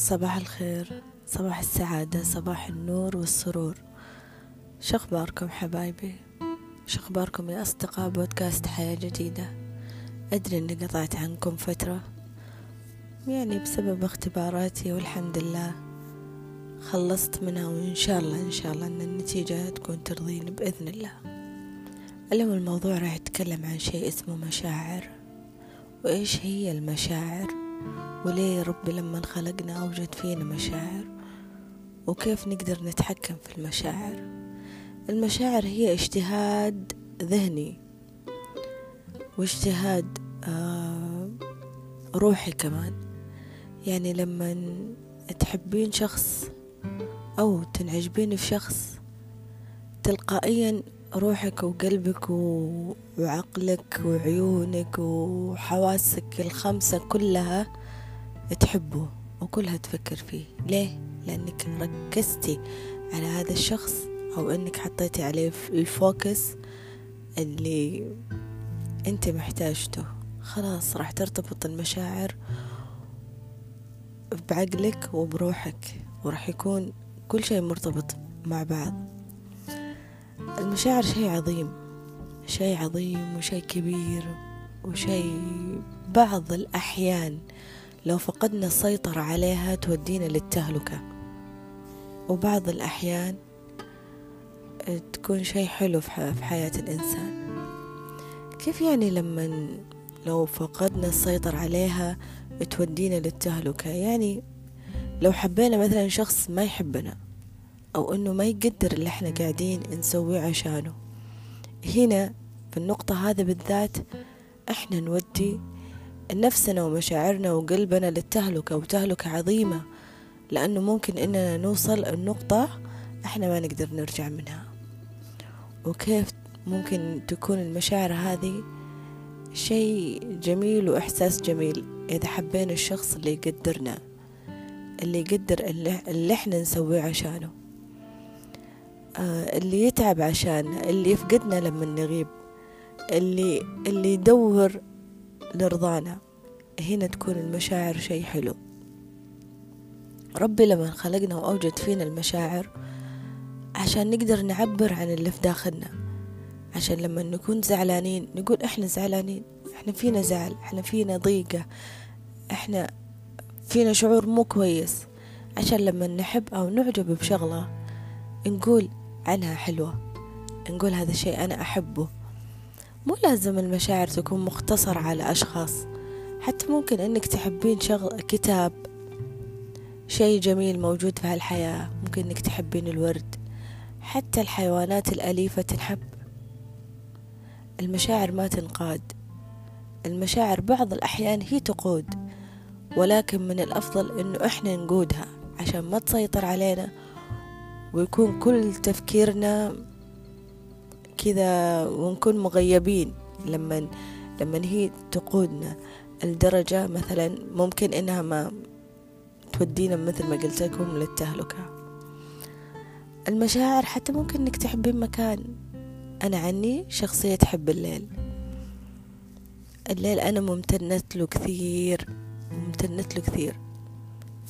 صباح الخير صباح السعادة صباح النور والسرور. شخباركم حبايبي؟ شخباركم يا أصدقاء بودكاست حياة جديدة؟ أدري أني قطعت عنكم فترة يعني بسبب اختباراتي والحمد لله. خلصت منها وإن شاء الله إن شاء الله أن النتيجة تكون ترضيني بإذن الله. اليوم الموضوع راح يتكلم عن شيء اسمه مشاعر. وإيش هي المشاعر؟ وليه ربي لما خلقنا أوجد فينا مشاعر؟ وكيف نقدر نتحكم في المشاعر؟ المشاعر هي اجتهاد ذهني واجتهاد آه روحي كمان. يعني لما تحبين شخص أو تنعجبين في شخص تلقائيا روحك وقلبك وعقلك وعيونك وحواسك الخمسة كلها تحبه وكلها تفكر فيه. ليه؟ لأنك ركزتي على هذا الشخص أو أنك حطيتي عليه الفوكس اللي أنت محتاجته. خلاص راح ترتبط المشاعر بعقلك وبروحك وراح يكون كل شيء مرتبط مع بعض. المشاعر شيء عظيم شيء عظيم وشيء كبير وشيء بعض الأحيان لو فقدنا السيطرة عليها تودينا للتهلكة. وبعض الأحيان تكون شيء حلو في حياة الإنسان. كيف يعني لما لو فقدنا السيطرة عليها تودينا للتهلكة؟ يعني لو حبينا مثلا شخص ما يحبنا أو أنه ما يقدر اللي إحنا قاعدين نسويه عشانه. هنا في النقطة هذا بالذات إحنا نودي نفسنا ومشاعرنا وقلبنا للتهلكة وتهلكة عظيمة لأنه ممكن إننا نوصل النقطة إحنا ما نقدر نرجع منها. وكيف ممكن تكون المشاعر هذه شيء جميل وإحساس جميل إذا حبينا الشخص اللي يقدرنا اللي يقدر اللي, اللي إحنا نسويه عشانه. اللي يتعب عشاننا اللي يفقدنا لما نغيب اللي اللي يدور لرضانا. هنا تكون المشاعر شيء حلو. ربي لما خلقنا وأوجد فينا المشاعر عشان نقدر نعبر عن اللي في داخلنا. عشان لما نكون زعلانين نقول إحنا زعلانين إحنا فينا زعل إحنا فينا ضيقة إحنا فينا شعور مو كويس. عشان لما نحب أو نعجب بشغلة نقول عنها حلوة. نقول هذا الشيء أنا أحبه. مو لازم المشاعر تكون مختصرة على أشخاص. حتى ممكن أنك تحبين شغل كتاب. شيء جميل موجود في هالحياة. ممكن أنك تحبين الورد. حتى الحيوانات الأليفة تنحب. المشاعر ما تنقاد. المشاعر بعض الأحيان هي تقود. ولكن من الأفضل أنه إحنا نقودها عشان ما تسيطر علينا ويكون كل تفكيرنا كذا ونكون مغيبين لما لما هي تقودنا الدرجة مثلا ممكن إنها ما تودينا مثل ما قلت لكم للتهلكة. المشاعر حتى ممكن إنك تحبين مكان أنا عني شخصية تحب الليل. الليل أنا ممتنت له كثير ممتنت له كثير.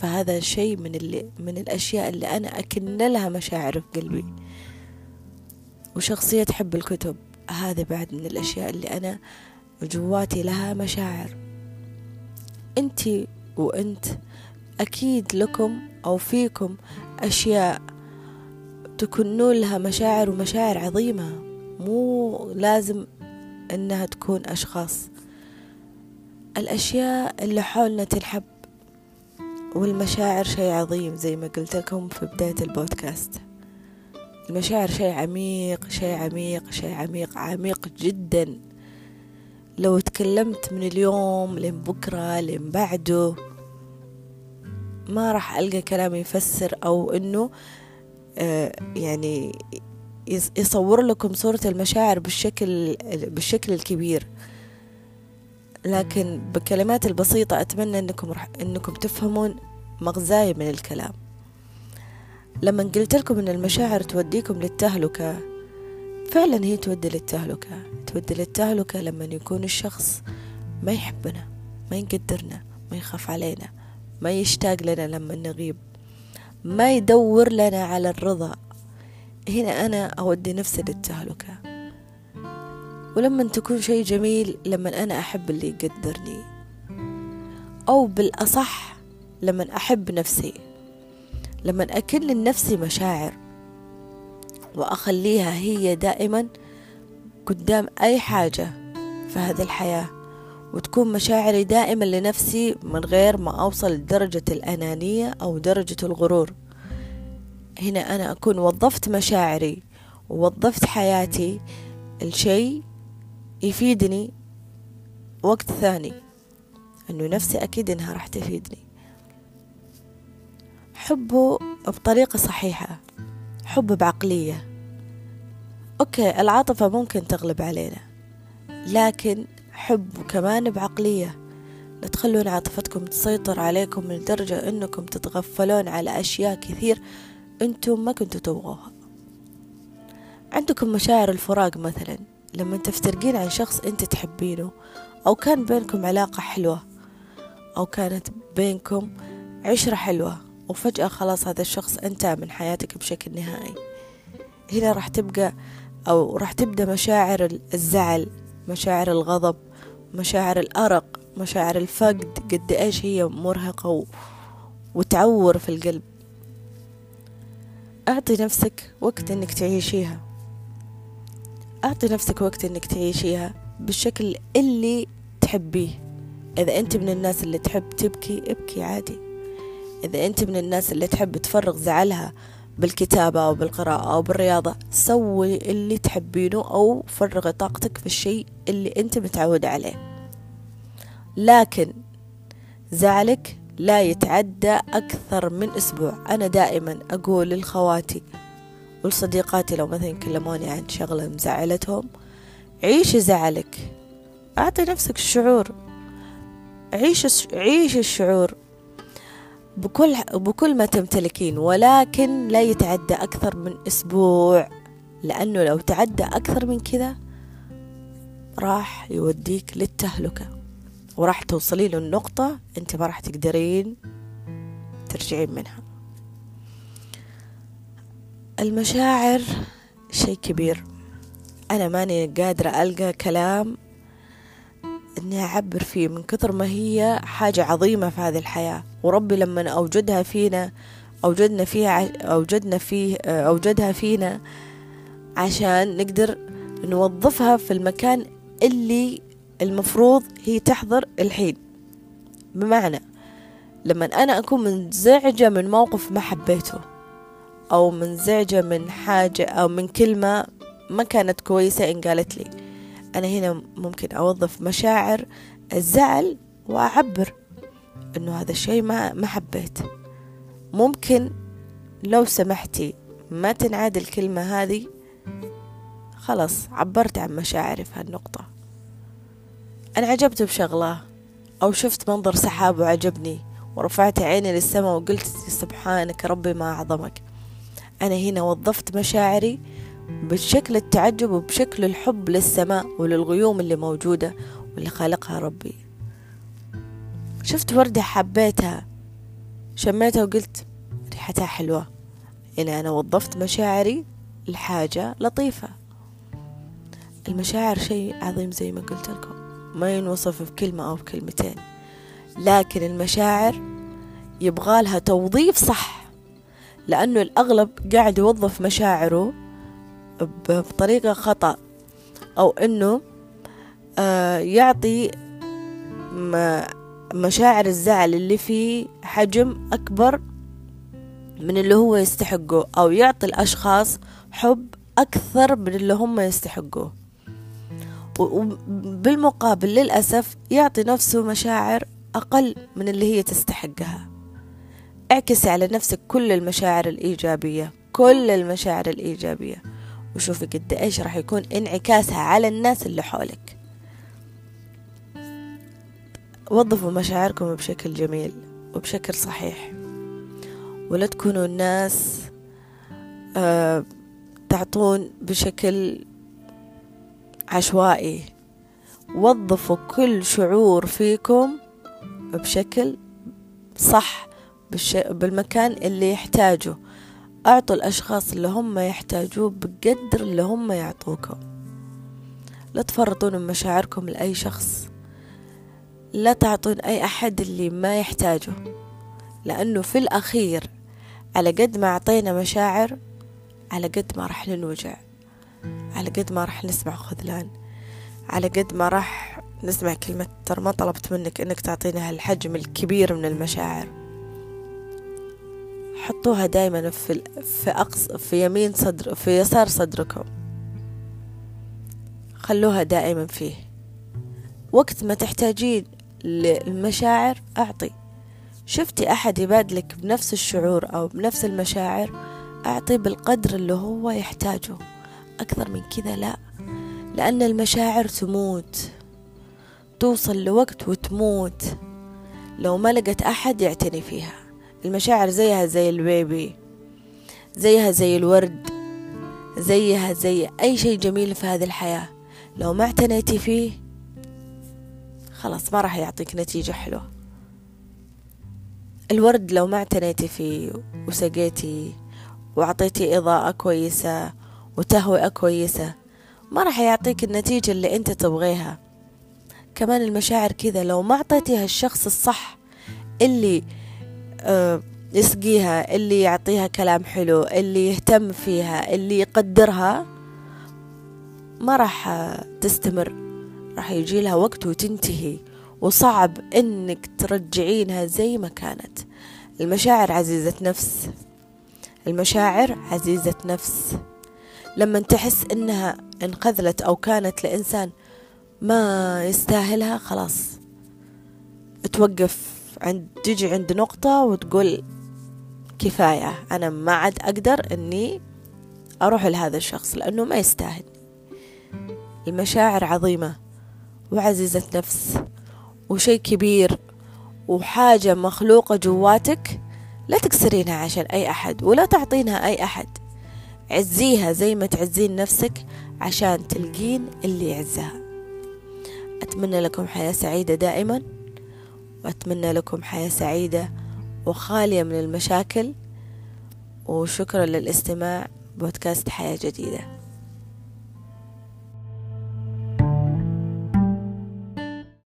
فهذا شيء من اللي من الأشياء اللي أنا أكن لها مشاعر في قلبي. وشخصية تحب الكتب هذا بعد من الأشياء اللي أنا جواتي لها مشاعر. أنت وأنت أكيد لكم أو فيكم أشياء تكونون لها مشاعر ومشاعر عظيمة. مو لازم أنها تكون أشخاص. الأشياء اللي حولنا تنحب والمشاعر شيء عظيم زي ما قلت لكم في بداية البودكاست. المشاعر شيء عميق شيء عميق شيء عميق عميق جدا. لو تكلمت من اليوم لين بكرة لين بعده ما راح ألقى كلام يفسر أو إنه آه يعني يصور لكم صورة المشاعر بالشكل بالشكل الكبير. لكن بالكلمات البسيطة أتمنى إنكم رح إنكم تفهمون مغزاي من الكلام. لما قلت لكم إن المشاعر توديكم للتهلكة فعلا هي تودي للتهلكة. تودي للتهلكة لما يكون الشخص ما يحبنا ما يقدرنا ما يخاف علينا ما يشتاق لنا لما نغيب ما يدور لنا على الرضا. هنا أنا أودي نفسي للتهلكة. ولما تكون شيء جميل لما أنا أحب اللي يقدرني. أو بالأصح لما أحب نفسي. لما أكن لنفسي مشاعر. وأخليها هي دائما قدام أي حاجة في هذه الحياة. وتكون مشاعري دائما لنفسي من غير ما أوصل لدرجة الأنانية أو درجة الغرور. هنا أنا أكون وظفت مشاعري ووظفت حياتي الشيء يفيدني وقت ثاني. أنه نفسي أكيد إنها راح تفيدني. حبه بطريقة صحيحة. حب بعقلية. أوكي العاطفة ممكن تغلب علينا لكن حب كمان بعقلية. لا تخلون عاطفتكم تسيطر عليكم لدرجة أنكم تتغفلون على أشياء كثير أنتم ما كنتوا تبغوها. عندكم مشاعر الفراق مثلا. لما تفترقين عن شخص أنت تحبينه أو كان بينكم علاقة حلوة أو كانت بينكم عشرة حلوة وفجأة خلاص هذا الشخص انتهى من حياتك بشكل نهائي. هنا راح تبقى أو راح تبدأ مشاعر الزعل مشاعر الغضب مشاعر الأرق مشاعر الفقد قد إيش هي مرهقة و... وتعور في القلب. أعطي نفسك وقت إنك تعيشيها. أعطي نفسك وقت إنك تعيشيها بالشكل اللي تحبيه. إذا أنت من الناس اللي تحب تبكي ابكي عادي. إذا أنت من الناس اللي تحب تفرغ زعلها بالكتابة أو بالقراءة أو بالرياضة سوي اللي تحبينه أو فرغي طاقتك في الشيء اللي أنت متعود عليه. لكن زعلك لا يتعدى أكثر من أسبوع. أنا دائما أقول للخواتي ولصديقاتي لو مثلا كلموني عن شغلة مزعلتهم عيش زعلك أعطي نفسك الشعور عيش عيش الشعور بكل بكل ما تمتلكين ولكن لا يتعدى أكثر من أسبوع لأنه لو تعدى أكثر من كذا راح يوديك للتهلكة. وراح توصلي له النقطة أنت ما راح تقدرين ترجعين منها. المشاعر شيء كبير. أنا ماني قادرة ألقى كلام إني أعبر فيه من كثر ما هي حاجة عظيمة في هذه الحياة. وربي لما أوجدها فينا أوجدنا فيها أوجدنا فيه أوجدها فينا عشان نقدر نوظفها في المكان اللي المفروض هي تحضر الحين. بمعنى لما أنا أكون منزعجة من موقف ما حبيته أو منزعجة من حاجة أو من كلمة ما كانت كويسة إن قالت لي. أنا هنا ممكن أوظف مشاعر الزعل وأعبر إنه هذا الشيء ما ما حبيت. ممكن لو سمحتي ما تنعاد الكلمة هذه خلاص عبرت عن مشاعري في هالنقطة. أنا عجبت بشغلة أو شفت منظر سحاب وعجبني ورفعت عيني للسماء وقلت سبحانك ربي ما أعظمك. أنا هنا وظفت مشاعري بشكل التعجب وبشكل الحب للسماء وللغيوم اللي موجودة واللي خالقها ربي. شفت وردة حبيتها شميتها وقلت ريحتها حلوة. هنا أنا وظفت مشاعري لحاجة لطيفة. المشاعر شيء عظيم زي ما قلت لكم ما ينوصف بكلمة أو بكلمتين. لكن المشاعر يبغالها توظيف صح. لأنه الأغلب قاعد يوظف مشاعره بطريقة خطأ أو أنه آه يعطي مشاعر الزعل اللي فيه حجم أكبر من اللي هو يستحقه أو يعطي الأشخاص حب أكثر من اللي هم يستحقوه. وبالمقابل للأسف يعطي نفسه مشاعر أقل من اللي هي تستحقها. اعكسي على نفسك كل المشاعر الإيجابية كل المشاعر الإيجابية. وشوفي قد إيش راح يكون انعكاسها على الناس اللي حولك. وظفوا مشاعركم بشكل جميل وبشكل صحيح. ولا تكونوا الناس آه تعطون بشكل عشوائي. وظفوا كل شعور فيكم بشكل صح بالمكان اللي يحتاجه. أعطوا الأشخاص اللي هم يحتاجوه بقدر اللي هم يعطوكم. لا تفرطون من مشاعركم لأي شخص. لا تعطون أي أحد اللي ما يحتاجه. لأنه في الأخير على قد ما أعطينا مشاعر على قد ما راح ننوجع. على قد ما راح نسمع خذلان. على قد ما راح نسمع كلمة ترى ما طلبت منك إنك تعطينا هالحجم الكبير من المشاعر حطوها دايما في في أقص في يمين صدر في يسار صدركم. خلوها دائما فيه. وقت ما تحتاجين للمشاعر أعطي. شفتي أحد يبادلك بنفس الشعور أو بنفس المشاعر؟ أعطي بالقدر اللي هو يحتاجه. أكثر من كذا لا لأن المشاعر تموت. توصل لوقت وتموت. لو ما لقت أحد يعتني فيها. المشاعر زيها زي البيبي زيها زي الورد زيها زي أي شيء جميل في هذه الحياة. لو ما اعتنيتي فيه خلاص ما راح يعطيك نتيجة حلوة. الورد لو ما اعتنيتي فيه وسقيتي وعطيتي إضاءة كويسة وتهوئة كويسة ما راح يعطيك النتيجة اللي أنت تبغيها. كمان المشاعر كذا لو ما أعطيتيها الشخص الصح اللي يسقيها اللي يعطيها كلام حلو اللي يهتم فيها اللي يقدرها ما راح تستمر. راح يجي لها وقت وتنتهي. وصعب إنك ترجعينها زي ما كانت. المشاعر عزيزة نفس. المشاعر عزيزة نفس. لما تحس إنها انخذلت أو كانت لإنسان ما يستاهلها خلاص توقف. عند تجي عند نقطة وتقول كفاية أنا ما عاد أقدر إني أروح لهذا الشخص لأنه ما يستاهل. المشاعر عظيمة وعزيزة نفس وشي كبير وحاجة مخلوقة جواتك لا تكسرينها عشان أي أحد ولا تعطينها أي أحد. عزيها زي ما تعزين نفسك عشان تلقين اللي يعزها. أتمنى لكم حياة سعيدة دائما. وأتمنى لكم حياة سعيدة وخالية من المشاكل وشكرا للاستماع بودكاست حياة جديدة.